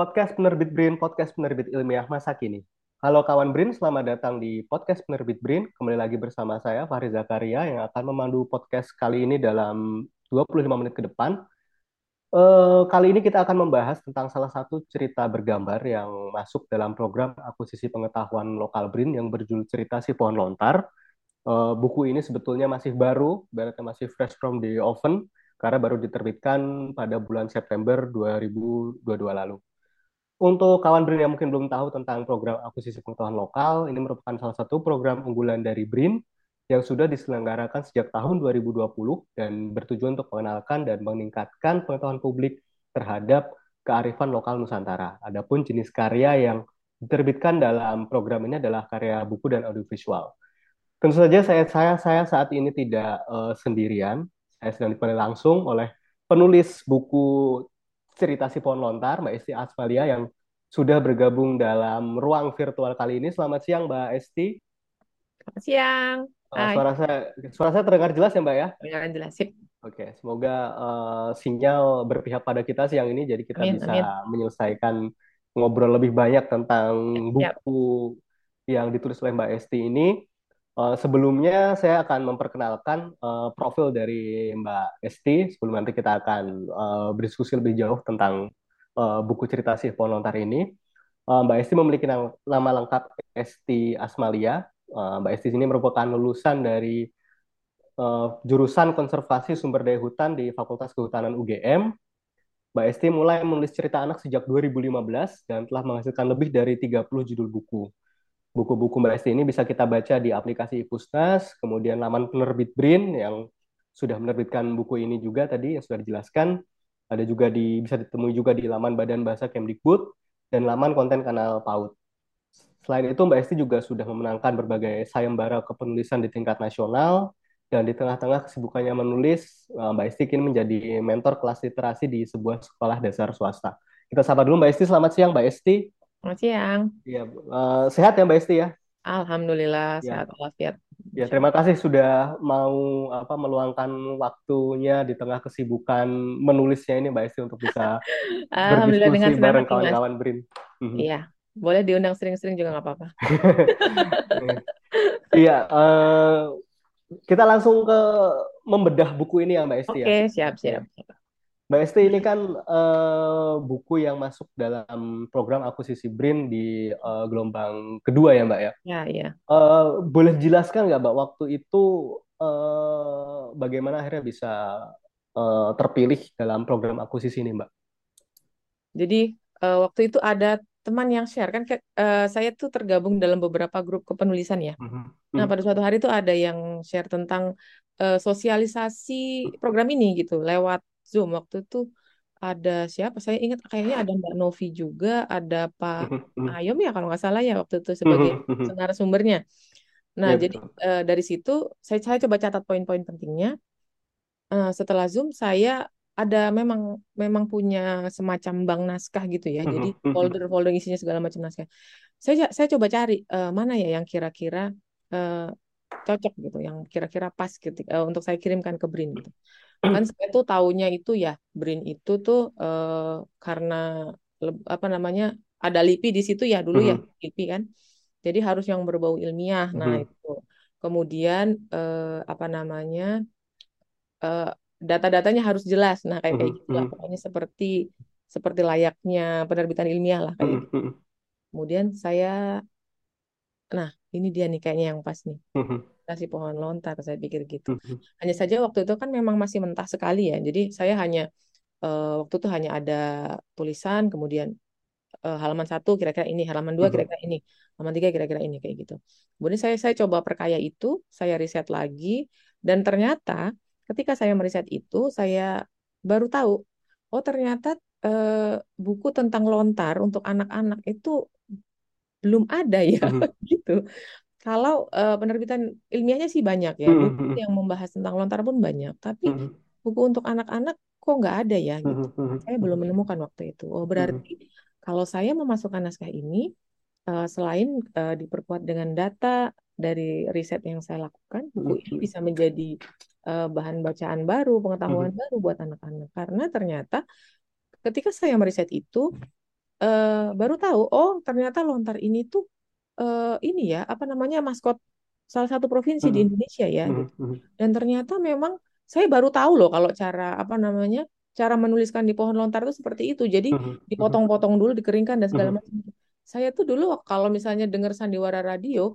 podcast penerbit BRIN, podcast penerbit ilmiah masa kini. Halo kawan BRIN, selamat datang di podcast penerbit BRIN. Kembali lagi bersama saya, Fahri Zakaria, yang akan memandu podcast kali ini dalam 25 menit ke depan. Uh, kali ini kita akan membahas tentang salah satu cerita bergambar yang masuk dalam program akuisisi pengetahuan lokal BRIN yang berjudul cerita si pohon lontar. Uh, buku ini sebetulnya masih baru, berarti masih fresh from the oven, karena baru diterbitkan pada bulan September 2022 lalu. Untuk kawan BRIN yang mungkin belum tahu tentang program akuisisi pengetahuan lokal, ini merupakan salah satu program unggulan dari BRIN yang sudah diselenggarakan sejak tahun 2020 dan bertujuan untuk mengenalkan dan meningkatkan pengetahuan publik terhadap kearifan lokal Nusantara. Adapun jenis karya yang diterbitkan dalam program ini adalah karya buku dan audiovisual. Tentu saja saya saya saya saat ini tidak uh, sendirian. Saya sedang dipanggil langsung oleh penulis buku cerita si pohon lontar, Mbak Esti Asmalia yang sudah bergabung dalam ruang virtual kali ini. Selamat siang, Mbak Esti. Selamat siang. Uh, suara saya suara saya terdengar jelas ya, Mbak ya? Terdengar jelas sih. Oke, semoga uh, sinyal berpihak pada kita siang ini, jadi kita amin, bisa amin. menyelesaikan ngobrol lebih banyak tentang buku yang ditulis oleh Mbak Esti ini. Uh, sebelumnya saya akan memperkenalkan uh, profil dari Mbak Esti sebelum nanti kita akan uh, berdiskusi lebih jauh tentang uh, buku cerita si Ponontar ini. Uh, Mbak Esti memiliki nama, nama lengkap Esti Asmalia. Uh, Mbak Esti ini merupakan lulusan dari uh, jurusan konservasi sumber daya hutan di Fakultas Kehutanan UGM. Mbak Esti mulai menulis cerita anak sejak 2015 dan telah menghasilkan lebih dari 30 judul buku buku-buku Mbak Esti ini bisa kita baca di aplikasi Ipusnas, kemudian laman penerbit BRIN yang sudah menerbitkan buku ini juga tadi yang sudah dijelaskan. Ada juga di bisa ditemui juga di laman Badan Bahasa Kemdikbud dan laman konten kanal PAUD. Selain itu Mbak Esti juga sudah memenangkan berbagai sayembara kepenulisan di tingkat nasional dan di tengah-tengah kesibukannya menulis, eh, Mbak Esti kini menjadi mentor kelas literasi di sebuah sekolah dasar swasta. Kita sapa dulu Mbak Esti. Selamat siang Mbak Esti. Selamat siang. Iya, uh, sehat ya Mbak Esti ya? Alhamdulillah ya. sehat walafiat. Ya, terima kasih sudah mau apa meluangkan waktunya di tengah kesibukan menulisnya ini Mbak Esti untuk bisa berdiskusi dengan bareng kawan-kawan BRIN. Mhm. Iya, boleh diundang sering-sering juga nggak apa-apa. Iya, uh, kita langsung ke membedah buku ini ya Mbak Esti Oke, ya. Oke, siap, siap. Mbak Esti ini kan uh, buku yang masuk dalam program akuisisi BRIN di uh, gelombang kedua ya Mbak ya? Ya, ya. Uh, boleh jelaskan nggak Mbak waktu itu uh, bagaimana akhirnya bisa uh, terpilih dalam program akuisisi ini Mbak? Jadi uh, waktu itu ada teman yang share kan uh, saya tuh tergabung dalam beberapa grup kepenulisan ya. Mm -hmm. Nah pada suatu hari itu ada yang share tentang uh, sosialisasi program ini gitu lewat Zoom waktu itu ada siapa? Saya ingat kayaknya ada Mbak Novi juga, ada Pak Ayom ya kalau nggak salah ya waktu itu sebagai narasumbernya. Nah, ya, jadi uh, dari situ saya saya coba catat poin-poin pentingnya. Uh, setelah Zoom saya ada memang memang punya semacam bank naskah gitu ya. Jadi folder-folder isinya segala macam naskah. Saya saya coba cari uh, mana ya yang kira-kira uh, cocok gitu, yang kira-kira pas gitu uh, untuk saya kirimkan ke Brin gitu kan saya tuh taunya itu ya BRIN itu tuh uh, karena apa namanya ada LIPI di situ ya dulu ya mm-hmm. LIPI kan. Jadi harus yang berbau ilmiah nah mm-hmm. itu. Kemudian uh, apa namanya uh, data-datanya harus jelas nah kayak kayak gitu lah. Pokoknya seperti seperti layaknya penerbitan ilmiah lah kayak gitu. Kemudian saya nah ini dia nih kayaknya yang pas nih kasih pohon lontar saya pikir gitu mm-hmm. hanya saja waktu itu kan memang masih mentah sekali ya jadi saya hanya uh, waktu itu hanya ada tulisan kemudian uh, halaman satu kira-kira ini halaman dua mm-hmm. kira-kira ini halaman tiga kira-kira ini kayak gitu kemudian saya saya coba perkaya itu saya riset lagi dan ternyata ketika saya meriset itu saya baru tahu oh ternyata uh, buku tentang lontar untuk anak-anak itu belum ada ya mm-hmm. gitu kalau uh, penerbitan ilmiahnya sih banyak ya, buku mm-hmm. yang membahas tentang lontar pun banyak, tapi mm-hmm. buku untuk anak-anak kok nggak ada ya gitu. Saya belum menemukan waktu itu. Oh berarti kalau saya memasukkan naskah ini, uh, selain uh, diperkuat dengan data dari riset yang saya lakukan, buku ini bisa menjadi uh, bahan bacaan baru, pengetahuan baru buat anak-anak. Karena ternyata ketika saya meriset itu, uh, baru tahu oh ternyata lontar ini tuh uh, ini ya apa namanya maskot salah satu provinsi di Indonesia ya gitu. Dan ternyata memang saya baru tahu loh kalau cara apa namanya cara menuliskan di pohon lontar itu seperti itu. Jadi dipotong-potong dulu, dikeringkan dan segala macam. Saya tuh dulu kalau misalnya dengar sandiwara radio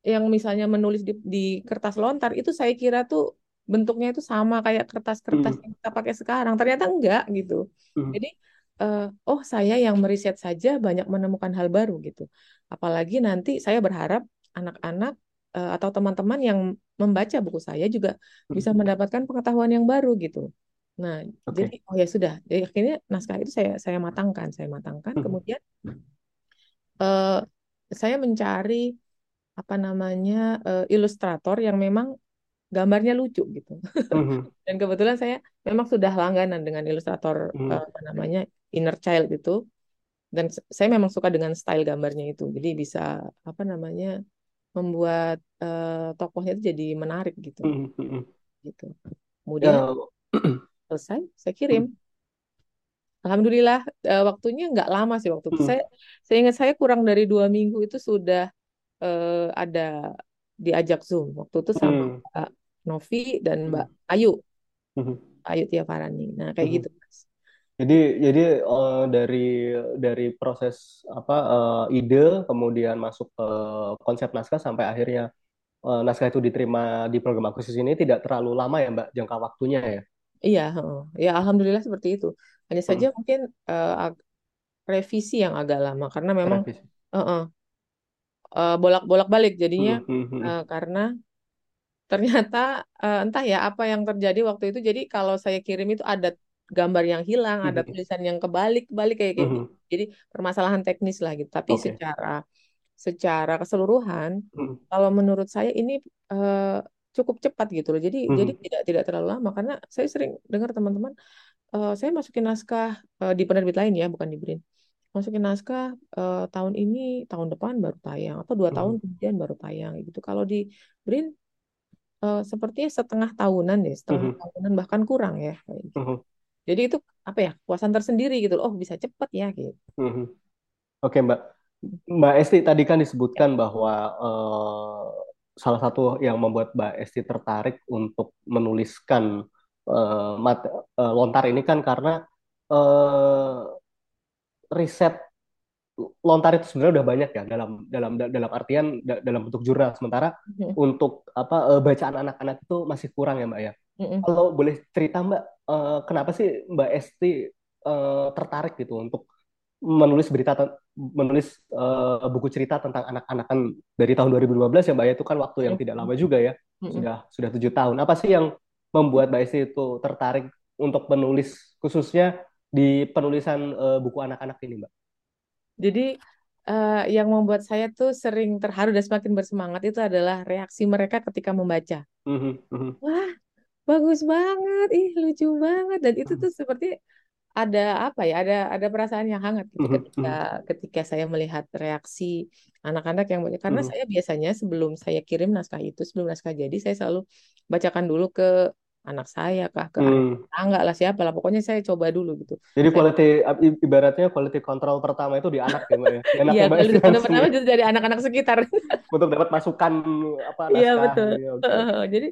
yang misalnya menulis di, di kertas lontar itu saya kira tuh bentuknya itu sama kayak kertas-kertas yang kita pakai sekarang. Ternyata enggak gitu. Jadi uh, oh saya yang meriset saja banyak menemukan hal baru gitu. Apalagi nanti saya berharap anak-anak uh, atau teman-teman yang membaca buku saya juga bisa mendapatkan pengetahuan yang baru gitu. Nah, okay. jadi oh ya sudah. Jadi akhirnya naskah itu saya saya matangkan, saya matangkan. Kemudian uh, saya mencari apa namanya uh, ilustrator yang memang gambarnya lucu gitu. Hmm. Dan kebetulan saya memang sudah langganan dengan ilustrator hmm. uh, apa namanya Inner Child itu. Dan saya memang suka dengan style gambarnya itu. Jadi bisa apa namanya membuat uh, tokohnya itu jadi menarik gitu. Mm -hmm. Gitu. Kemudian uh, selesai, saya kirim. Mm. Alhamdulillah uh, waktunya nggak lama sih waktu itu. Mm. Saya, saya ingat saya kurang dari dua minggu itu sudah uh, ada diajak zoom waktu itu sama mm. Novi dan Mbak Ayu, mm. Ayu Tiafarani. Nah kayak mm. gitu. Jadi jadi uh, dari dari proses apa uh, ide kemudian masuk ke konsep naskah sampai akhirnya uh, naskah itu diterima di program akuisisi ini tidak terlalu lama ya Mbak jangka waktunya ya? Iya, ya alhamdulillah seperti itu. Hanya saja hmm. mungkin uh, revisi yang agak lama karena memang uh -uh, uh, bolak-bolak balik jadinya hmm, hmm, uh, karena ternyata uh, entah ya apa yang terjadi waktu itu. Jadi kalau saya kirim itu ada gambar yang hilang, ada mm-hmm. tulisan yang kebalik, balik kayak gitu. Mm -hmm. Jadi permasalahan teknis lah gitu. Tapi okay. secara secara keseluruhan, mm. kalau menurut saya ini uh, cukup cepat gitu loh. Jadi mm. jadi tidak tidak terlalu lama karena saya sering dengar teman-teman, uh, saya masukin naskah uh, di penerbit lain ya, bukan di Brin. Masukin naskah uh, tahun ini, tahun depan baru tayang atau dua mm. tahun kemudian baru tayang gitu. Kalau di Brin uh, sepertinya setengah tahunan deh, setengah mm -hmm. tahunan bahkan kurang ya kayak gitu. Mm -hmm. Jadi itu apa ya kepuasan tersendiri gitu loh. Oh bisa cepet ya gitu. Mm-hmm. Oke Mbak, Mbak Esti tadi kan disebutkan bahwa uh, salah satu yang membuat Mbak Esti tertarik untuk menuliskan uh, mat, uh, lontar ini kan karena uh, riset lontar itu sebenarnya udah banyak ya dalam dalam dalam artian dalam bentuk jurnal sementara mm-hmm. untuk apa uh, bacaan anak-anak itu masih kurang ya mbak ya mm-hmm. kalau boleh cerita mbak uh, kenapa sih mbak Esti uh, tertarik gitu untuk menulis berita menulis uh, buku cerita tentang anak-anakan dari tahun 2015 ya mbak ya itu kan waktu yang mm-hmm. tidak lama juga ya mm-hmm. sudah sudah tujuh tahun apa sih yang membuat mbak Esti itu tertarik untuk menulis khususnya di penulisan uh, buku anak-anak ini mbak jadi uh, yang membuat saya tuh sering terharu dan semakin bersemangat itu adalah reaksi mereka ketika membaca. Mm-hmm. Wah, bagus banget, ih lucu banget dan itu tuh seperti ada apa ya ada ada perasaan yang hangat gitu mm-hmm. ketika ketika saya melihat reaksi anak-anak yang banyak karena mm-hmm. saya biasanya sebelum saya kirim naskah itu sebelum naskah jadi saya selalu bacakan dulu ke anak saya kah ke hmm. enggak lah siapa lah pokoknya saya coba dulu gitu. Jadi saya, quality ibaratnya quality control pertama itu di anak ya mbak ya? Iya quality control pertama itu dari anak-anak sekitar. Untuk dapat masukan apa iya betul. ya, okay. uh, jadi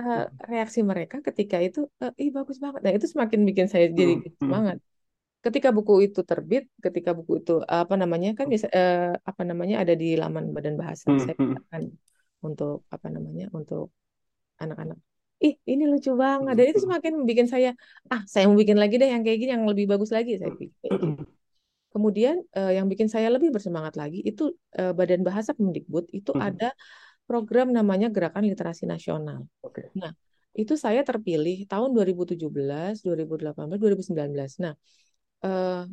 uh, reaksi mereka ketika itu uh, ih bagus banget. Nah itu semakin bikin saya jadi hmm. semangat. Ketika buku itu terbit ketika buku itu apa namanya kan bisa uh, apa namanya ada di laman badan bahasa hmm. saya akan untuk apa namanya untuk anak-anak ih ini lucu banget dan itu semakin bikin saya ah saya mau bikin lagi deh yang kayak gini yang lebih bagus lagi saya pikir gitu. kemudian uh, yang bikin saya lebih bersemangat lagi itu uh, Badan Bahasa Kemendikbud itu hmm. ada program namanya Gerakan Literasi Nasional okay. nah itu saya terpilih tahun 2017 2018 2019 nah uh,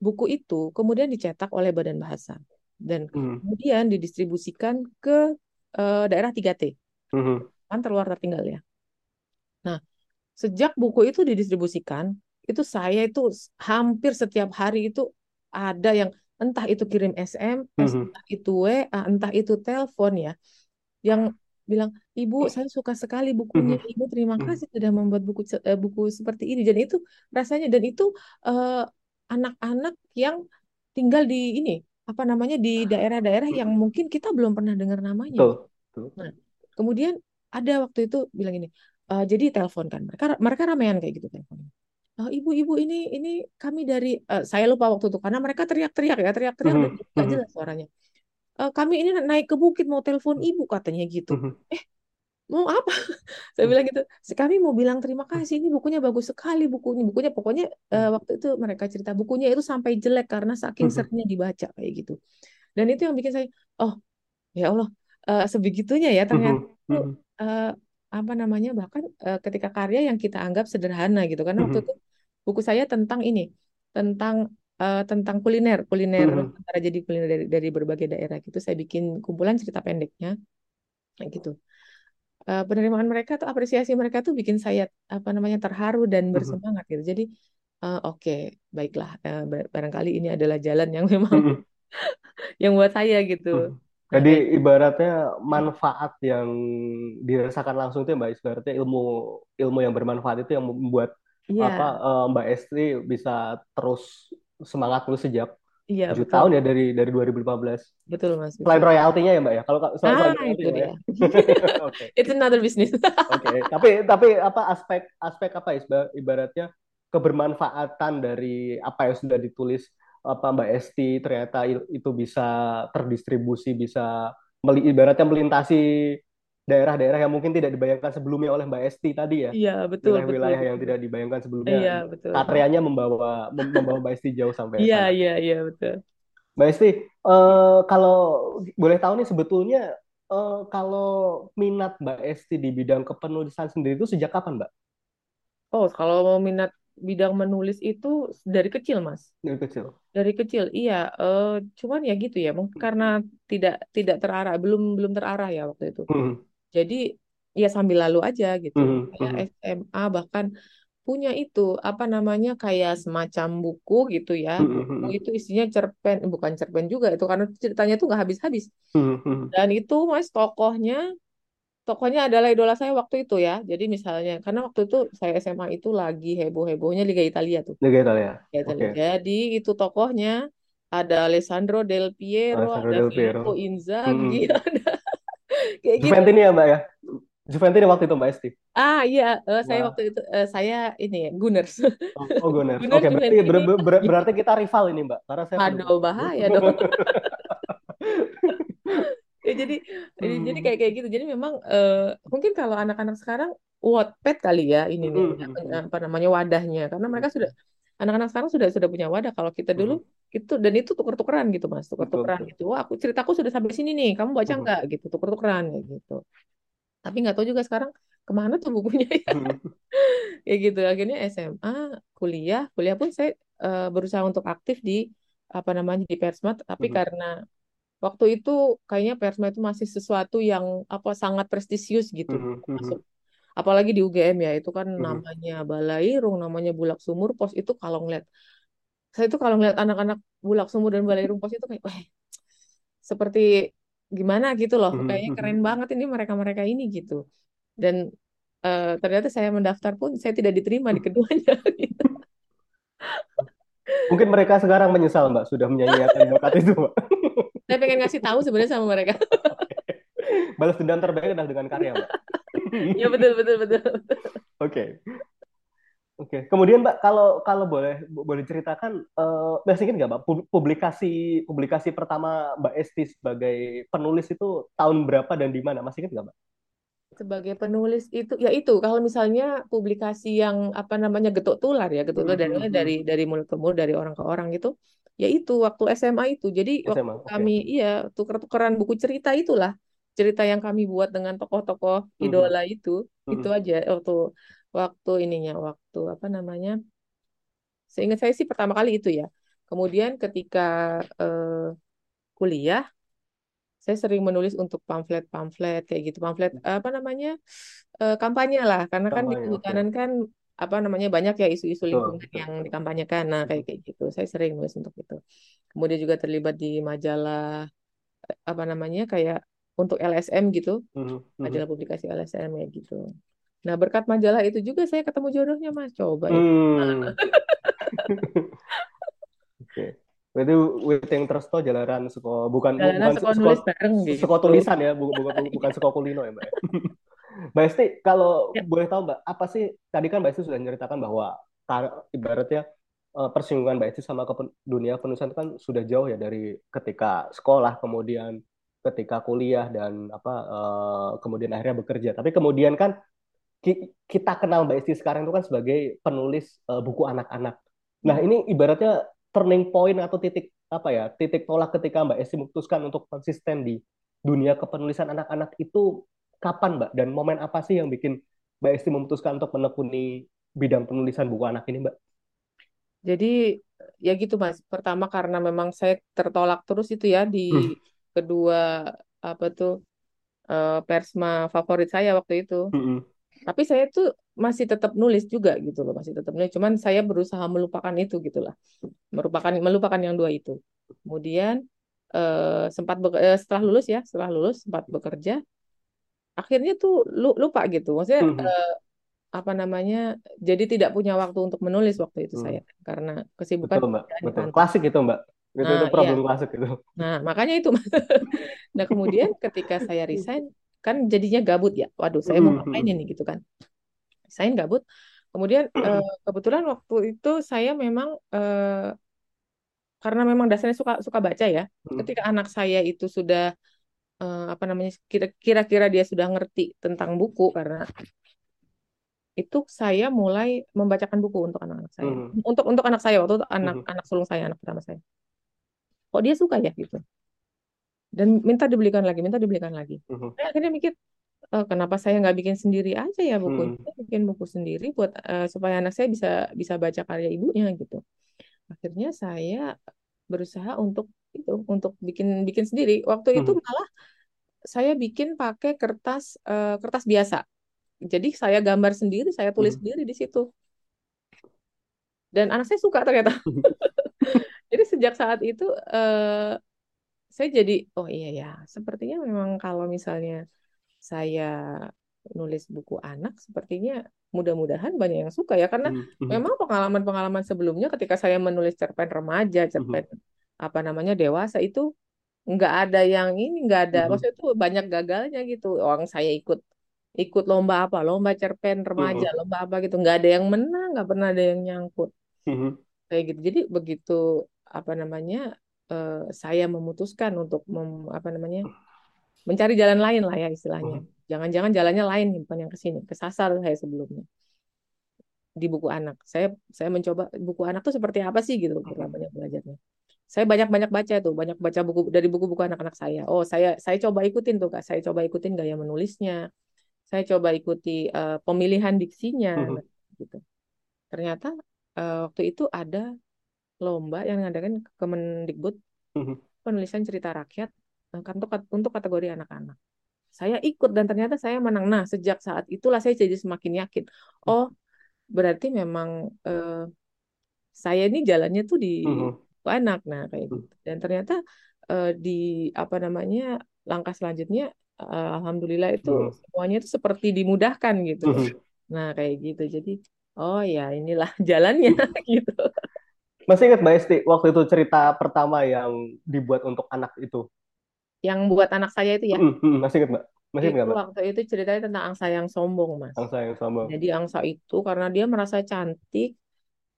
buku itu kemudian dicetak oleh Badan Bahasa dan hmm. kemudian didistribusikan ke uh, daerah 3T hmm. kan terluar tertinggal ya sejak buku itu didistribusikan, itu saya itu hampir setiap hari itu ada yang entah itu kirim SMS, mm-hmm. entah itu WA, entah itu telepon ya, yang bilang, Ibu, saya suka sekali bukunya, mm-hmm. Ibu terima kasih sudah membuat buku uh, buku seperti ini. Dan itu rasanya dan itu uh, anak-anak yang tinggal di ini apa namanya di daerah-daerah yang mungkin kita belum pernah dengar namanya. Betul. Nah, kemudian ada waktu itu bilang ini, uh, jadi telepon kan mereka mereka ramean kayak gitu telepon. Oh, ibu-ibu ini ini kami dari uh, saya lupa waktu itu karena mereka teriak-teriak ya teriak-teriak mm -hmm. dan jelas suaranya. Uh, kami ini naik ke bukit mau telepon ibu katanya gitu. Mm -hmm. Eh mau apa? saya bilang gitu. Kami mau bilang terima kasih ini bukunya bagus sekali bukunya bukunya pokoknya uh, waktu itu mereka cerita bukunya itu sampai jelek karena saking seringnya dibaca kayak gitu. Dan itu yang bikin saya oh ya Allah uh, sebegitunya ya ternyata uh, apa namanya bahkan uh, ketika karya yang kita anggap sederhana gitu. Karena waktu itu buku saya tentang ini tentang uh, tentang kuliner kuliner mm-hmm. antara jadi kuliner dari dari berbagai daerah gitu. Saya bikin kumpulan cerita pendeknya gitu. Uh, penerimaan mereka tuh apresiasi mereka tuh bikin saya apa namanya terharu dan bersemangat gitu. Jadi uh, oke okay, baiklah uh, barangkali ini adalah jalan yang memang mm-hmm. yang buat saya gitu. Mm-hmm. Jadi ibaratnya manfaat yang dirasakan langsung itu ya Mbak, ibaratnya ilmu ilmu yang bermanfaat itu yang membuat yeah. apa uh, Mbak Estri bisa terus semangat terus sejak Iya, tujuh tahun ya dari dari 2015. Betul mas. Selain royaltinya ya mbak ya. Kalau selain ah, itu ya, dia. Ya. okay. It's another business. Oke. okay. Tapi tapi apa aspek aspek apa ya ibaratnya kebermanfaatan dari apa yang sudah ditulis apa Mbak Esti ternyata itu bisa terdistribusi bisa meli, ibaratnya melintasi daerah-daerah yang mungkin tidak dibayangkan sebelumnya oleh Mbak Esti tadi ya. Iya, betul. Wilayah-wilayah yang tidak dibayangkan sebelumnya. Iya, betul. Karyanya membawa membawa Mbak Esti jauh sampai Iya, iya, iya, betul. Mbak Esti, uh, kalau boleh tahu nih sebetulnya uh, kalau minat Mbak Esti di bidang kepenulisan sendiri itu sejak kapan, Mbak? Oh, kalau mau minat bidang menulis itu dari kecil mas? Dari kecil. Dari kecil iya. Uh, cuman ya gitu ya mungkin karena tidak tidak terarah belum belum terarah ya waktu itu. Hmm. jadi ya sambil lalu aja gitu. Hmm. kayak SMA bahkan punya itu apa namanya kayak semacam buku gitu ya. Buku itu isinya cerpen bukan cerpen juga itu karena ceritanya tuh nggak habis-habis. Dan itu mas tokohnya tokohnya adalah idola saya waktu itu ya. Jadi misalnya karena waktu itu saya SMA itu lagi heboh-hebohnya Liga Italia tuh. Liga Italia. Liga Italia. Okay. Jadi itu tokohnya ada Alessandro Del Piero, Alessandro ada Del Piero. Filippo Inzaghi, hmm. ada kayak gitu. Juventini ya Mbak ya? Juventini waktu itu Mbak Esti. Ah iya, uh, saya nah. waktu itu uh, saya ini ya Gunners. Oh, oh Gunners. Oke, okay, berarti ber, ber, berarti kita rival ini Mbak. Karena saya Aduh, bahaya dong. ya jadi hmm. jadi kayak kayak gitu. Jadi memang uh, mungkin kalau anak-anak sekarang Wattpad kali ya ini nih hmm. apa namanya wadahnya. Karena mereka sudah anak-anak sekarang sudah sudah punya wadah. Kalau kita dulu hmm. itu dan itu tuker-tukeran gitu mas. Tuker-tukeran gitu. Wah aku ceritaku sudah sampai sini nih. Kamu baca nggak? Hmm. gitu tuker-tukeran gitu. Tapi nggak tahu juga sekarang ke mana tuh bukunya ya. Hmm. kayak gitu. Akhirnya SMA kuliah. Kuliah pun saya uh, berusaha untuk aktif di apa namanya di Persmat tapi hmm. karena waktu itu kayaknya Persma itu masih sesuatu yang apa sangat prestisius gitu mm -hmm. masuk apalagi di UGM ya itu kan mm -hmm. namanya Balairung namanya Bulak Sumur Pos itu kalau ngeliat saya itu kalau ngeliat anak-anak Bulak Sumur dan Balairung Pos itu kayak wah seperti gimana gitu loh mm -hmm. kayaknya keren banget ini mereka-mereka ini gitu dan uh, ternyata saya mendaftar pun saya tidak diterima di keduanya gitu. Mungkin mereka sekarang menyesal Mbak sudah menyanyiakan bakat itu Mbak. Saya pengen ngasih tahu sebenarnya sama mereka. Balas dendam terbaik adalah dengan karya Mbak. ya betul betul betul. Oke. Okay. Oke, okay. kemudian Mbak kalau kalau boleh boleh ceritakan, uh, Mbak ingat nggak Mbak publikasi publikasi pertama Mbak Esti sebagai penulis itu tahun berapa dan di mana? Masih ingat nggak Mbak? Sebagai penulis itu ya itu kalau misalnya publikasi yang apa namanya getuk tular ya getuk tular mm-hmm. dari dari mulut ke mulut dari orang ke orang gitu ya itu waktu SMA itu jadi SMA, waktu okay. kami iya tuker-tukeran buku cerita itulah cerita yang kami buat dengan tokoh-tokoh mm-hmm. idola itu mm-hmm. itu aja waktu waktu ininya waktu apa namanya seingat saya sih pertama kali itu ya kemudian ketika uh, kuliah saya sering menulis untuk pamflet-pamflet kayak gitu. Pamflet apa namanya e, kampanye lah. Karena kan di kehutanan okay. kan apa namanya banyak ya isu-isu lingkungan yang dikampanyekan. Nah kayak kayak gitu. Saya sering nulis untuk itu. Kemudian juga terlibat di majalah apa namanya kayak untuk LSM gitu. Mm-hmm. majalah publikasi LSM ya gitu. Nah berkat majalah itu juga saya ketemu jodohnya mas. Coba ya. hmm. Berarti Witing Tresto jalanan suko bukan jalanan bukan suko, bareng gitu. Suko tulisan ya, bukan bukan, bukan suko kulino ya, Mbak. Ya? Mbak Esti, kalau ya. boleh tahu Mbak, apa sih tadi kan Mbak Esti sudah menceritakan bahwa ibaratnya eh, persinggungan Mbak Esti sama ke dunia penulisan kan sudah jauh ya dari ketika sekolah kemudian ketika kuliah dan apa uh, kemudian akhirnya bekerja. Tapi kemudian kan kita kenal Mbak Esti sekarang itu kan sebagai penulis uh, buku anak-anak. Nah, hmm. ini ibaratnya turning point atau titik apa ya titik tolak ketika Mbak Esti memutuskan untuk konsisten di dunia kepenulisan anak-anak itu kapan Mbak dan momen apa sih yang bikin Mbak Esti memutuskan untuk menekuni bidang penulisan buku anak ini Mbak? Jadi ya gitu Mas. Pertama karena memang saya tertolak terus itu ya di hmm. kedua apa tuh uh, persma favorit saya waktu itu. Hmm. Tapi saya tuh masih tetap nulis juga gitu loh, masih tetap nulis. Cuman saya berusaha melupakan itu gitulah, merupakan melupakan yang dua itu. Kemudian eh, sempat eh, setelah lulus ya, setelah lulus sempat bekerja, akhirnya tuh lupa gitu. Maksudnya hmm. eh, apa namanya? Jadi tidak punya waktu untuk menulis waktu itu hmm. saya karena kesibukan. Betul mbak, betul. Klasik itu mbak. Itu, nah, itu problem iya. klasik itu. Nah makanya itu. nah kemudian ketika saya resign, kan jadinya gabut ya. Waduh, saya mau hmm, ngapain ini gitu kan saya gabut. Kemudian uh, kebetulan waktu itu saya memang uh, karena memang dasarnya suka suka baca ya. Hmm. Ketika anak saya itu sudah uh, apa namanya kira-kira dia sudah ngerti tentang buku karena itu saya mulai membacakan buku untuk anak-anak saya. Hmm. Untuk untuk anak saya waktu itu anak hmm. anak sulung saya, anak pertama saya. Kok dia suka ya gitu. Dan minta dibelikan lagi, minta dibelikan lagi. Saya akhirnya mikir, oh, kenapa saya nggak bikin sendiri aja ya buku hmm. bikin buku sendiri buat uh, supaya anak saya bisa bisa baca karya ibunya gitu akhirnya saya berusaha untuk itu untuk bikin bikin sendiri waktu hmm. itu malah saya bikin pakai kertas uh, kertas biasa jadi saya gambar sendiri saya tulis hmm. sendiri di situ dan anak saya suka ternyata jadi sejak saat itu uh, saya jadi oh iya ya sepertinya memang kalau misalnya saya nulis buku anak sepertinya mudah-mudahan banyak yang suka ya karena mm-hmm. memang pengalaman-pengalaman sebelumnya ketika saya menulis cerpen remaja, cerpen mm-hmm. apa namanya dewasa itu nggak ada yang ini nggak ada mm-hmm. maksudnya itu banyak gagalnya gitu orang saya ikut ikut lomba apa lomba cerpen remaja mm-hmm. lomba apa gitu nggak ada yang menang nggak pernah ada yang nyangkut mm-hmm. kayak gitu jadi begitu apa namanya uh, saya memutuskan untuk mem, apa namanya mencari jalan lain lah ya istilahnya. Hmm. Jangan-jangan jalannya lain bukan yang ke sini, kesasar saya sebelumnya di buku anak. Saya saya mencoba buku anak tuh seperti apa sih gitu hmm. banyak belajarnya. Saya banyak-banyak baca tuh, banyak baca buku dari buku-buku anak-anak saya. Oh, saya saya coba ikutin tuh Kak. Saya coba ikutin gaya menulisnya. Saya coba ikuti uh, pemilihan diksinya hmm. gitu. Ternyata uh, waktu itu ada lomba yang mengadakan Kemendikbud hmm. penulisan cerita rakyat untuk untuk kategori anak-anak. Saya ikut dan ternyata saya menang. Nah, sejak saat itulah saya jadi semakin yakin. Oh, berarti memang eh, saya ini jalannya tuh di uh-huh. anak. Nah, kayak gitu. Dan ternyata eh, di apa namanya langkah selanjutnya, eh, alhamdulillah itu uh-huh. semuanya itu seperti dimudahkan gitu. Uh-huh. Nah, kayak gitu. Jadi, oh ya inilah jalannya gitu. Masih ingat Mbak Esti waktu itu cerita pertama yang dibuat untuk anak itu? Yang buat anak saya itu ya. Hmm, masih ingat mbak? Masih ingat mbak? Waktu itu ceritanya tentang angsa yang sombong mas. Angsa yang sombong. Jadi angsa itu karena dia merasa cantik,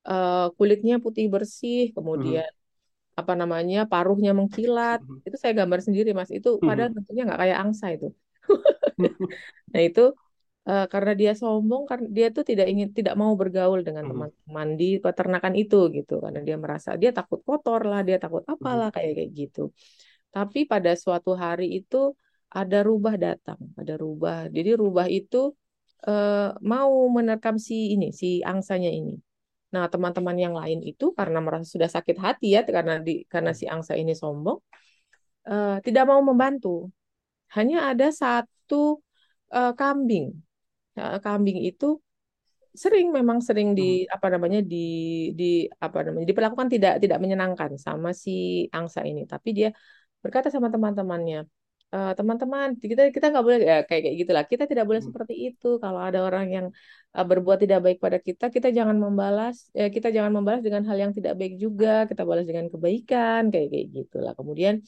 uh, kulitnya putih bersih, kemudian hmm. apa namanya paruhnya mengkilat. Hmm. Itu saya gambar sendiri mas. Itu padahal tentunya nggak kayak angsa itu. nah itu uh, karena dia sombong karena dia tuh tidak ingin tidak mau bergaul dengan teman-teman di peternakan itu gitu karena dia merasa dia takut kotor lah dia takut apalah kayak kayak gitu tapi pada suatu hari itu ada rubah datang, ada rubah. Jadi rubah itu uh, mau menerkam si ini, si angsanya ini. Nah, teman-teman yang lain itu karena merasa sudah sakit hati ya karena di karena si angsa ini sombong, uh, tidak mau membantu. Hanya ada satu uh, kambing. Kambing itu sering memang sering di hmm. apa namanya di di apa namanya diperlakukan tidak tidak menyenangkan sama si angsa ini tapi dia berkata sama teman-temannya, uh, teman-teman kita kita nggak boleh ya, kayak kayak gitulah. Kita tidak boleh hmm. seperti itu. Kalau ada orang yang uh, berbuat tidak baik pada kita kita jangan membalas ya kita jangan membalas dengan hal yang tidak baik juga. Kita balas dengan kebaikan kayak kayak gitulah. Kemudian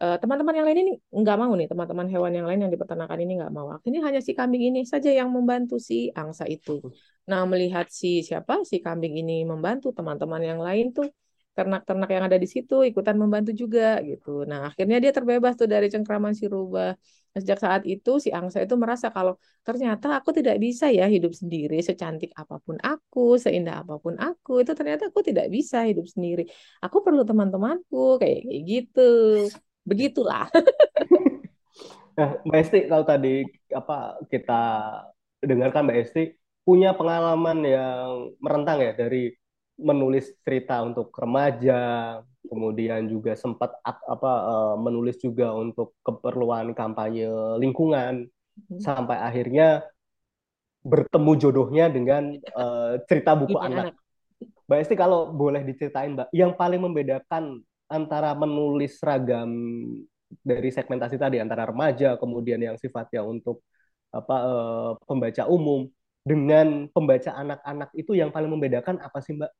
uh, teman-teman yang lain ini nggak mau nih. Teman-teman hewan yang lain yang dipeternakan ini nggak mau. Ini hanya si kambing ini saja yang membantu si angsa itu. Nah melihat si siapa? Si kambing ini membantu teman-teman yang lain tuh ternak-ternak yang ada di situ ikutan membantu juga gitu. Nah, akhirnya dia terbebas tuh dari cengkraman si rubah. Nah, sejak saat itu si angsa itu merasa kalau ternyata aku tidak bisa ya hidup sendiri secantik apa pun aku, seindah apa pun aku, itu ternyata aku tidak bisa hidup sendiri. Aku perlu teman-temanku kayak, kayak gitu. Begitulah. nah, Mbak Esti kalau tadi apa kita dengarkan Mbak Esti punya pengalaman yang merentang ya dari menulis cerita untuk remaja, kemudian juga sempat apa uh, menulis juga untuk keperluan kampanye lingkungan hmm. sampai akhirnya bertemu jodohnya dengan uh, cerita buku anak. anak. Mbak Esti kalau boleh diceritain Mbak, yang paling membedakan antara menulis ragam dari segmentasi tadi antara remaja kemudian yang sifatnya untuk apa uh, pembaca umum dengan pembaca anak-anak itu yang paling membedakan apa sih Mbak?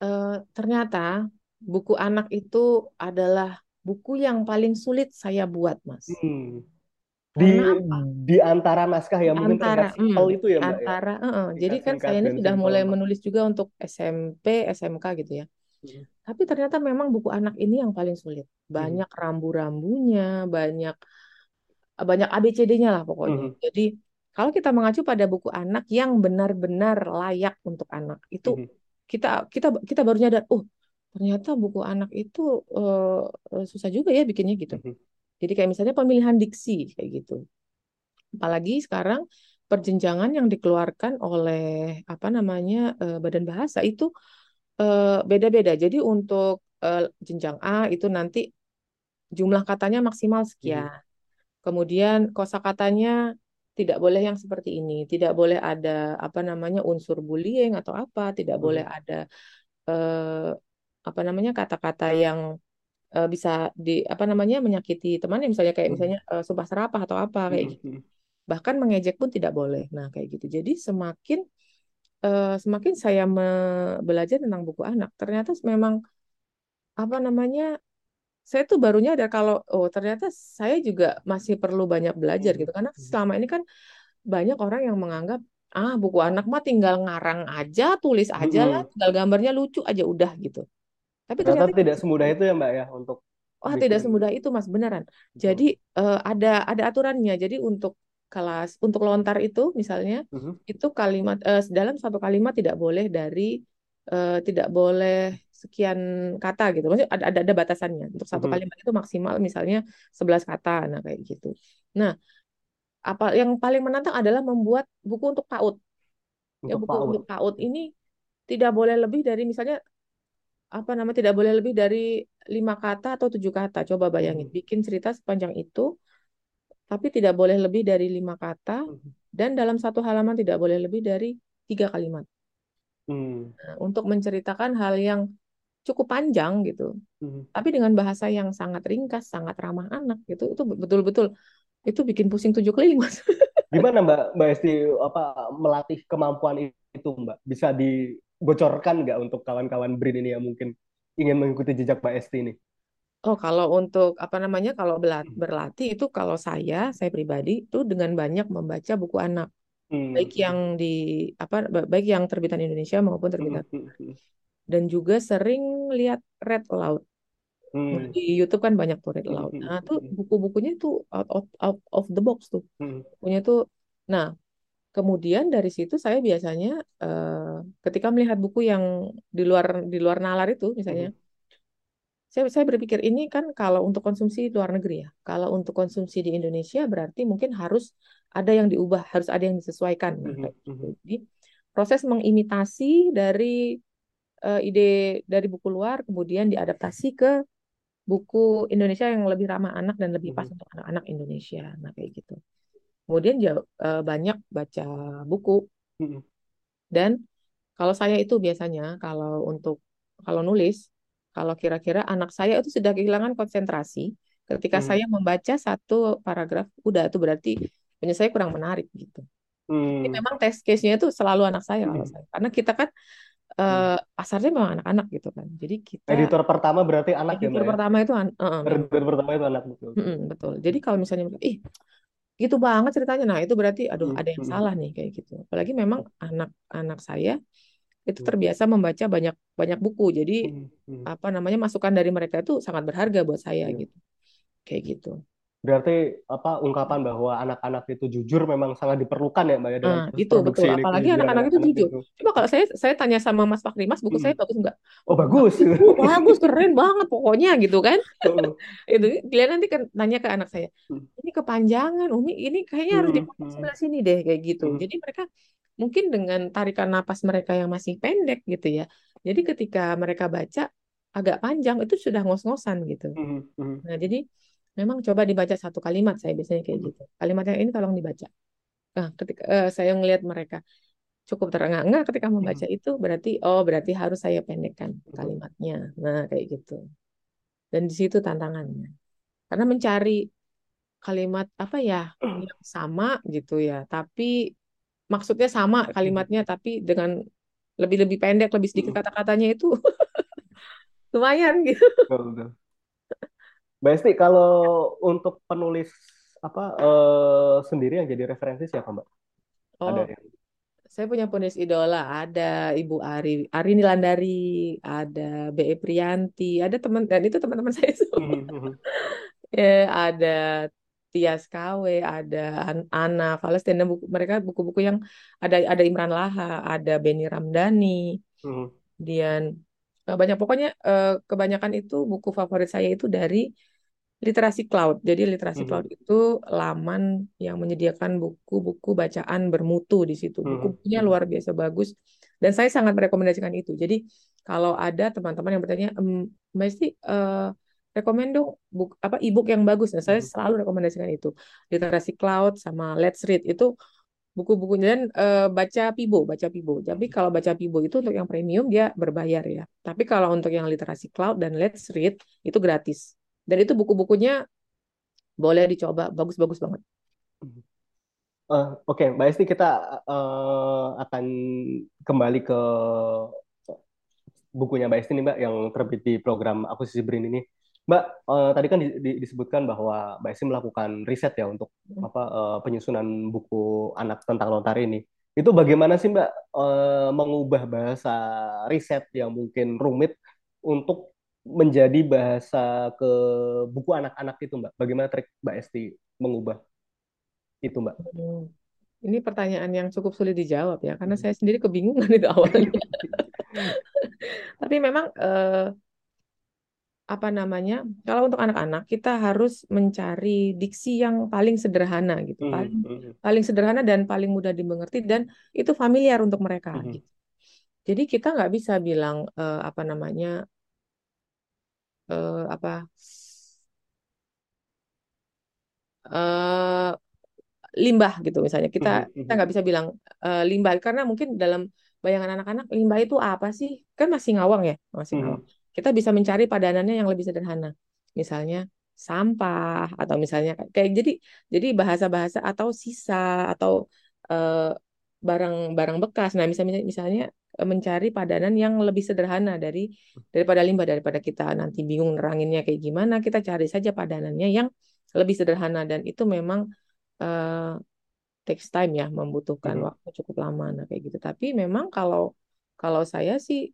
Uh, ternyata buku anak itu adalah buku yang paling sulit saya buat, Mas. Hmm. Di di antara naskah yang mungkin antara, hmm, itu ya, Mbak. Ya? Antara, ya? uh -uh. jadi kan saya ini sudah mulai menulis juga untuk SMP, SMK gitu ya. Hmm. Tapi ternyata memang buku anak ini yang paling sulit. Banyak hmm. rambu-rambunya, banyak banyak ABCD-nya lah pokoknya. Hmm. Jadi kalau kita mengacu pada buku anak yang benar-benar layak untuk anak itu hmm. kita kita kita baru nyadar oh ternyata buku anak itu uh, susah juga ya bikinnya gitu hmm. jadi kayak misalnya pemilihan diksi kayak gitu apalagi sekarang perjenjangan yang dikeluarkan oleh apa namanya uh, badan bahasa itu beda-beda jadi untuk uh, jenjang A itu nanti jumlah katanya maksimal sekian hmm. kemudian kosakatanya tidak boleh yang seperti ini, tidak boleh ada apa namanya unsur bullying atau apa, tidak hmm. boleh ada eh, apa namanya kata-kata yang eh, bisa di apa namanya menyakiti temannya, misalnya kayak hmm. misalnya eh, sumpah serapah atau apa kayak hmm. gitu. Bahkan mengejek pun tidak boleh. Nah kayak gitu. Jadi semakin eh, semakin saya belajar tentang buku anak, ternyata memang apa namanya saya tuh barunya ada kalau oh ternyata saya juga masih perlu banyak belajar gitu karena hmm. selama ini kan banyak orang yang menganggap ah buku anak mah tinggal ngarang aja tulis aja lah hmm. tinggal gambarnya lucu aja udah gitu tapi ternyata, ternyata tidak semudah itu ya mbak ya untuk Wah, oh, tidak semudah itu Mas, beneran. Jadi uh, ada ada aturannya. Jadi untuk kelas untuk lontar itu misalnya uh -huh. itu kalimat uh, dalam satu kalimat tidak boleh dari uh, tidak boleh sekian kata gitu. Maksudnya ada ada, ada batasannya. Untuk satu hmm. kalimat itu maksimal misalnya 11 kata. Nah, kayak gitu. Nah, apa yang paling menantang adalah membuat buku untuk PAUD. Ya, buku PAUD. untuk PAUD ini tidak boleh lebih dari misalnya apa nama tidak boleh lebih dari lima kata atau tujuh kata. Coba bayangin, hmm. bikin cerita sepanjang itu, tapi tidak boleh lebih dari lima kata, hmm. dan dalam satu halaman tidak boleh lebih dari tiga kalimat. Hmm. Nah, untuk menceritakan hal yang cukup panjang gitu. Hmm. Tapi dengan bahasa yang sangat ringkas, sangat ramah anak gitu. Itu betul-betul itu bikin pusing tujuh keliling, Mas. Gimana Mbak Mbak Esti apa melatih kemampuan itu, Mbak? Bisa dibocorkan nggak untuk kawan-kawan BRIN ini yang mungkin ingin mengikuti jejak Mbak Esti ini? Oh, kalau untuk apa namanya kalau hmm. berlatih itu kalau saya, saya pribadi itu dengan banyak membaca buku anak. Hmm. Baik yang di apa baik yang terbitan Indonesia maupun terbitan hmm dan juga sering lihat Red Loud. Hmm. Di YouTube kan banyak tuh Red hmm, Loud. Hmm, nah, tuh hmm. buku-bukunya tuh out, out, out of the box tuh. Hmm. Bukunya tuh nah, kemudian dari situ saya biasanya uh, ketika melihat buku yang di luar di luar nalar itu misalnya hmm. saya saya berpikir ini kan kalau untuk konsumsi luar negeri ya. Kalau untuk konsumsi di Indonesia berarti mungkin harus ada yang diubah, harus ada yang disesuaikan. Nah, kayak gitu. Jadi proses mengimitasi dari uh, ide dari buku luar kemudian diadaptasi ke buku Indonesia yang lebih ramah anak dan lebih pas hmm. untuk anak-anak Indonesia. Nah kayak gitu. Kemudian jauh, uh, banyak baca buku hmm. dan kalau saya itu biasanya kalau untuk kalau nulis kalau kira-kira anak saya itu sudah kehilangan konsentrasi Ketika hmm. saya membaca satu paragraf, udah itu berarti punya saya kurang menarik gitu. Hmm. Jadi memang test case-nya itu selalu anak saya hmm. kalau saya. Karena kita kan uh, pasarnya memang anak-anak gitu kan. Jadi kita editor pertama berarti anak editor ya, Editor pertama itu uh, uh, editor pertama itu anak betul. Mm -mm, betul. Jadi kalau misalnya ih gitu banget ceritanya. Nah, itu berarti aduh ada yang salah nih kayak gitu. Apalagi memang anak-anak saya itu terbiasa membaca banyak banyak buku. Jadi apa namanya masukan dari mereka itu sangat berharga buat saya iya. gitu. Kayak gitu. Berarti apa ungkapan bahwa anak-anak itu jujur memang sangat diperlukan ya Mbak ya dalam nah, itu betul. Ini, Apalagi anak-anak itu jujur. Itu. Coba kalau saya saya tanya sama Mas Fakri, Mas buku hmm. saya bagus enggak? Oh bagus. Oh, bagus, keren banget pokoknya gitu kan. Oh. itu kalian nanti kan nanya ke anak saya, hmm. ini kepanjangan, Umi ini kayaknya harus hmm. dipotong sebelah sini deh kayak gitu. Hmm. Jadi mereka mungkin dengan tarikan napas mereka yang masih pendek gitu ya. Jadi ketika mereka baca agak panjang itu sudah ngos-ngosan gitu. Hmm. Hmm. Nah jadi memang coba dibaca satu kalimat saya biasanya kayak gitu. Kalimat yang ini tolong dibaca. Nah ketika uh, saya melihat mereka cukup terengah-engah ketika membaca hmm. itu berarti oh berarti harus saya pendekkan kalimatnya. Nah kayak gitu. Dan di situ tantangannya. Karena mencari kalimat apa ya yang sama gitu ya tapi maksudnya sama kalimatnya tapi dengan lebih lebih pendek lebih sedikit hmm. kata-katanya itu lumayan gitu Mbak Esti, kalau untuk penulis apa uh, sendiri yang jadi referensi siapa Mbak? Oh, ada yang... saya punya penulis idola, ada Ibu Ari, Ari Nilandari, ada B.E. Prianti, ada teman dan itu teman-teman saya semua. Hmm, hmm, hmm. ya, ada Tias KW, ada Ana Palestina, buku, mereka buku-buku yang ada ada Imran Laha, ada Beni Ramdhani, kemudian eh, banyak pokoknya eh, kebanyakan itu buku favorit saya itu dari literasi cloud. Jadi literasi mm -hmm. cloud itu laman yang menyediakan buku-buku bacaan bermutu di situ. Mm-hmm. Bukunya luar biasa bagus dan saya sangat merekomendasikan itu. Jadi kalau ada teman-teman yang bertanya, Mbak Esti, uh, rekomend dong buku apa ebook yang bagus. Nah, saya mm-hmm. selalu rekomendasikan itu. Literasi cloud sama Let's Read itu buku-bukunya dan uh, baca Pibo, baca Pibo. Tapi kalau baca Pibo itu untuk yang premium dia berbayar ya. Tapi kalau untuk yang literasi cloud dan Let's Read itu gratis. Dan itu buku-bukunya boleh dicoba, bagus-bagus banget. Uh, Oke, okay. Mbak Esti, kita uh, akan kembali ke bukunya Mbak Esti nih, Mbak, yang terbit di program akuisisi BRIN ini. Mbak, uh, tadi kan di, di, disebutkan bahwa Mbak Esti melakukan riset ya untuk hmm. apa uh, penyusunan buku anak tentang Lontari ini. Itu bagaimana sih Mbak uh, mengubah bahasa riset yang mungkin rumit untuk menjadi bahasa ke buku anak-anak itu, Mbak? Bagaimana trik Mbak Esti mengubah itu, Mbak? Ini pertanyaan yang cukup sulit dijawab ya, karena hmm. saya sendiri kebingungan itu awalnya. Tapi memang eh, apa namanya? Kalau untuk anak-anak kita harus mencari diksi yang paling sederhana gitu, hmm. paling hmm. paling sederhana dan paling mudah dimengerti dan itu familiar untuk mereka. Hmm. Gitu. Jadi kita nggak bisa bilang eh, apa namanya uh, apa uh, limbah gitu misalnya kita mm-hmm. kita nggak bisa bilang uh, limbah karena mungkin dalam bayangan anak-anak limbah itu apa sih kan masih ngawang ya masih mm-hmm. ngawang kita bisa mencari padanannya yang lebih sederhana misalnya sampah atau misalnya kayak jadi jadi bahasa-bahasa atau sisa atau barang-barang bekas nah misalnya misalnya mencari padanan yang lebih sederhana dari daripada limbah daripada kita nanti bingung neranginnya kayak gimana kita cari saja padanannya yang lebih sederhana dan itu memang uh, takes time ya membutuhkan hmm. waktu cukup lama nah kayak gitu tapi memang kalau kalau saya sih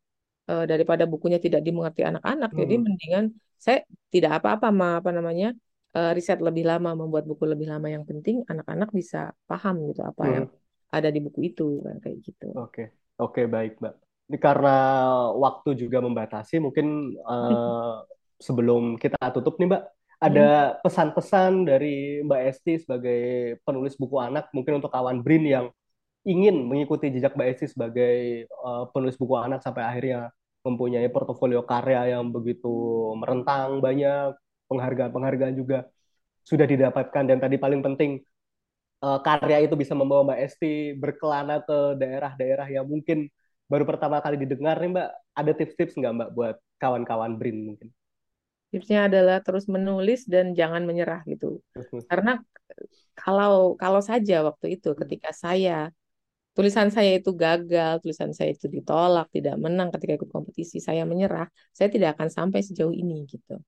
uh, daripada bukunya tidak dimengerti anak-anak hmm. jadi mendingan saya tidak apa-apa ma apa namanya uh, riset lebih lama membuat buku lebih lama yang penting anak-anak bisa paham gitu apa hmm. yang ada di buku itu kayak gitu. Oke. Okay. Oke, baik, Mbak. Ini karena waktu juga membatasi, mungkin uh, sebelum kita tutup nih, Mbak, ada hmm. pesan-pesan dari Mbak Esti sebagai penulis buku anak, mungkin untuk kawan Brin yang ingin mengikuti jejak Mbak Esti sebagai uh, penulis buku anak sampai akhirnya mempunyai portofolio karya yang begitu merentang banyak, penghargaan-penghargaan juga sudah didapatkan dan tadi paling penting uh, karya itu bisa membawa Mbak Esti berkelana ke daerah-daerah yang mungkin baru pertama kali didengar nih Mbak. Ada tips-tips nggak Mbak buat kawan-kawan Brin mungkin? tipsnya adalah terus menulis dan jangan menyerah gitu. Karena kalau kalau saja waktu itu ketika saya tulisan saya itu gagal, tulisan saya itu ditolak, tidak menang ketika ikut kompetisi, saya menyerah, saya tidak akan sampai sejauh ini gitu.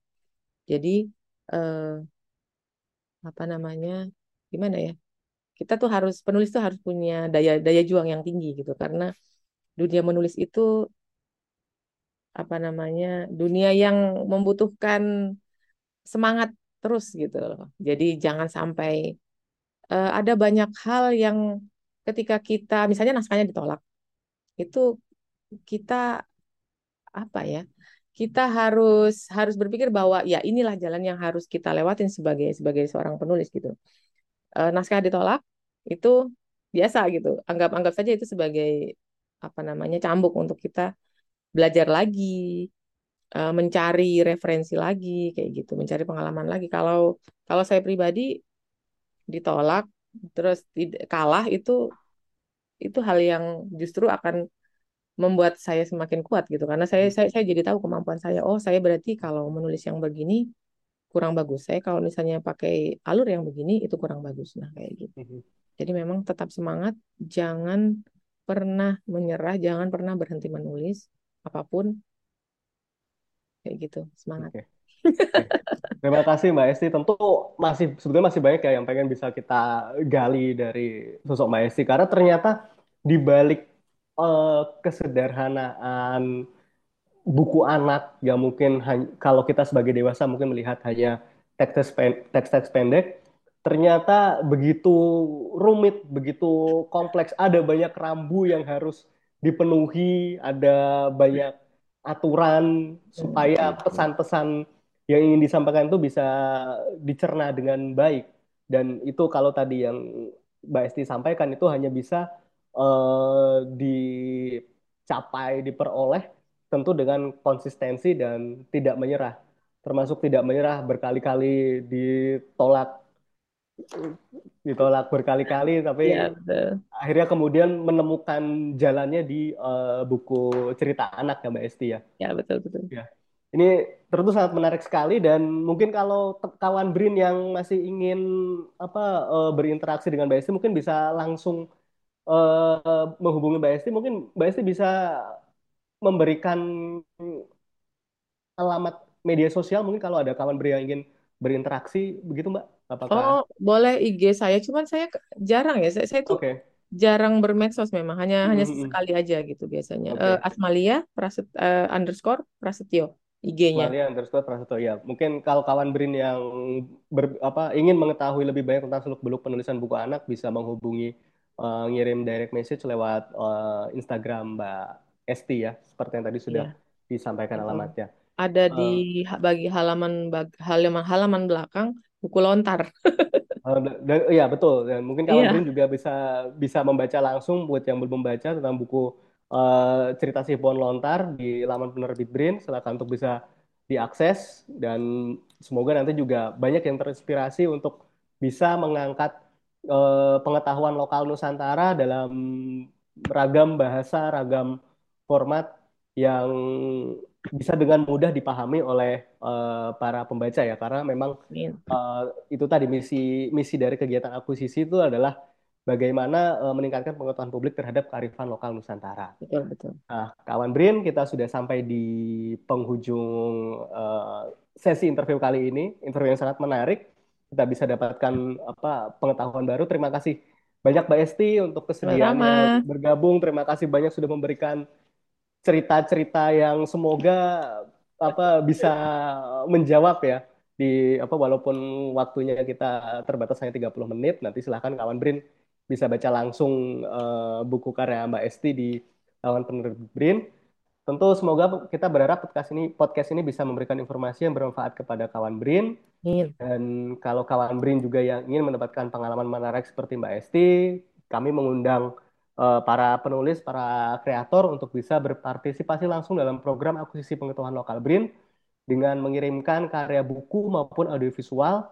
Jadi eh, apa namanya? Gimana ya? Kita tuh harus penulis tuh harus punya daya daya juang yang tinggi gitu karena dunia menulis itu apa namanya? dunia yang membutuhkan semangat terus gitu loh. Jadi jangan sampai uh, ada banyak hal yang ketika kita misalnya naskahnya ditolak itu kita apa ya kita harus harus berpikir bahwa ya inilah jalan yang harus kita lewatin sebagai sebagai seorang penulis gitu uh, naskah ditolak itu biasa gitu. Anggap anggap saja itu sebagai apa namanya cambuk untuk kita belajar lagi uh, mencari referensi lagi kayak gitu mencari pengalaman lagi. Kalau kalau saya pribadi ditolak terus kalah itu itu hal yang justru akan membuat saya semakin kuat gitu. Karena saya saya, saya jadi tahu kemampuan saya. Oh saya berarti kalau menulis yang begini kurang bagus. Saya kalau misalnya pakai alur yang begini itu kurang bagus. Nah kayak gitu. Mhm. jadi memang tetap semangat jangan pernah menyerah jangan pernah berhenti menulis apa pun. Kayak gitu semangat. Okay. Terima kasih Mbak Esti. Tentu masih sebetulnya masih banyak ya yang pengen bisa kita gali dari sosok Mbak Esti. Karena ternyata di balik uh, kesederhanaan buku anak yang mungkin kalau kita sebagai dewasa mungkin melihat hanya teks-teks pendek, ternyata begitu rumit, begitu kompleks, ada banyak rambu yang harus dipenuhi, ada banyak aturan supaya pesan-pesan yang ingin disampaikan itu bisa dicerna dengan baik. Dan itu kalau tadi yang Mbak Esti sampaikan itu hanya bisa uh, dicapai diperoleh tentu dengan konsistensi dan tidak menyerah termasuk tidak menyerah berkali-kali ditolak ditolak berkali-kali tapi ya, akhirnya kemudian menemukan jalannya di uh, buku cerita anak ya Mbak Esti ya. Ya betul betul. Ya. Ini tentu sangat menarik sekali dan mungkin kalau kawan Brin yang masih ingin apa uh, berinteraksi dengan Mbak Esti mungkin bisa langsung uh, menghubungi Mbak Esti. Mungkin Mbak Esti bisa memberikan alamat media sosial mungkin kalau ada kawan Brin yang ingin berinteraksi begitu Mbak. Apakah... Oh, boleh IG saya. Cuman saya jarang ya. Saya, saya tuh okay. jarang bermedsos memang. Hanya mm -hmm. hanya sesekali aja gitu biasanya. Okay. Uh, Asmalia Praset, uh, underscore Prasetyo. IG-nya. Malia underscore Prasetyo ya. Mungkin kalau kawan Brin yang ber, apa ingin mengetahui lebih banyak tentang seluk-beluk penulisan buku anak bisa menghubungi uh, ngirim direct message lewat uh, Instagram Mbak Esti ya, seperti yang tadi sudah yeah. disampaikan alamatnya. Ada uh, di bagi halaman bag, halaman halaman belakang buku lontar. Iya betul. Dan mungkin kawan yeah. Brin juga bisa bisa membaca langsung buat yang belum membaca tentang buku uh, cerita si pohon lontar di laman penerbit Brin. Silakan untuk bisa diakses dan semoga nanti juga banyak yang terinspirasi untuk bisa mengangkat uh, pengetahuan lokal Nusantara dalam ragam bahasa, ragam format yang bisa dengan mudah dipahami oleh uh, para pembaca ya karena memang uh, itu tadi misi misi dari kegiatan akuisisi itu adalah bagaimana uh, meningkatkan pengetahuan publik terhadap kearifan lokal Nusantara. Betul, betul. Nah, kawan Brin, kita sudah sampai di penghujung uh, sesi interview kali ini, interview yang sangat menarik. Kita bisa dapatkan apa pengetahuan baru. Terima kasih banyak Mbak Esti untuk kesediaannya bergabung. Terima kasih banyak sudah memberikan cerita-cerita yang semoga apa bisa menjawab ya di apa walaupun waktunya kita terbatas hanya 30 menit nanti silahkan kawan Brin bisa baca langsung uh, buku karya Mbak Esti di lawan penerbit Brin. Tentu semoga kita berharap podcast ini podcast ini bisa memberikan informasi yang bermanfaat kepada kawan Brin. Dan kalau kawan Brin juga yang ingin mendapatkan pengalaman menarik seperti Mbak Esti, kami mengundang uh, para penulis, para kreator untuk bisa berpartisipasi langsung dalam program akuisisi pengetahuan lokal Brin dengan mengirimkan karya buku maupun audiovisual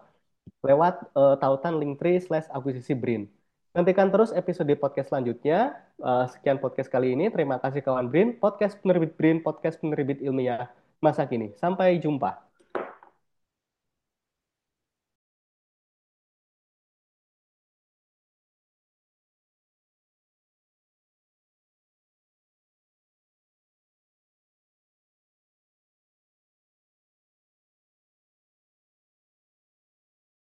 lewat uh, tautan linktree slash akuisisi Brin. Nantikan terus episode podcast selanjutnya. Uh, sekian podcast kali ini. Terima kasih kawan Brin. Podcast penerbit Brin, podcast penerbit ilmiah masa kini. Sampai jumpa.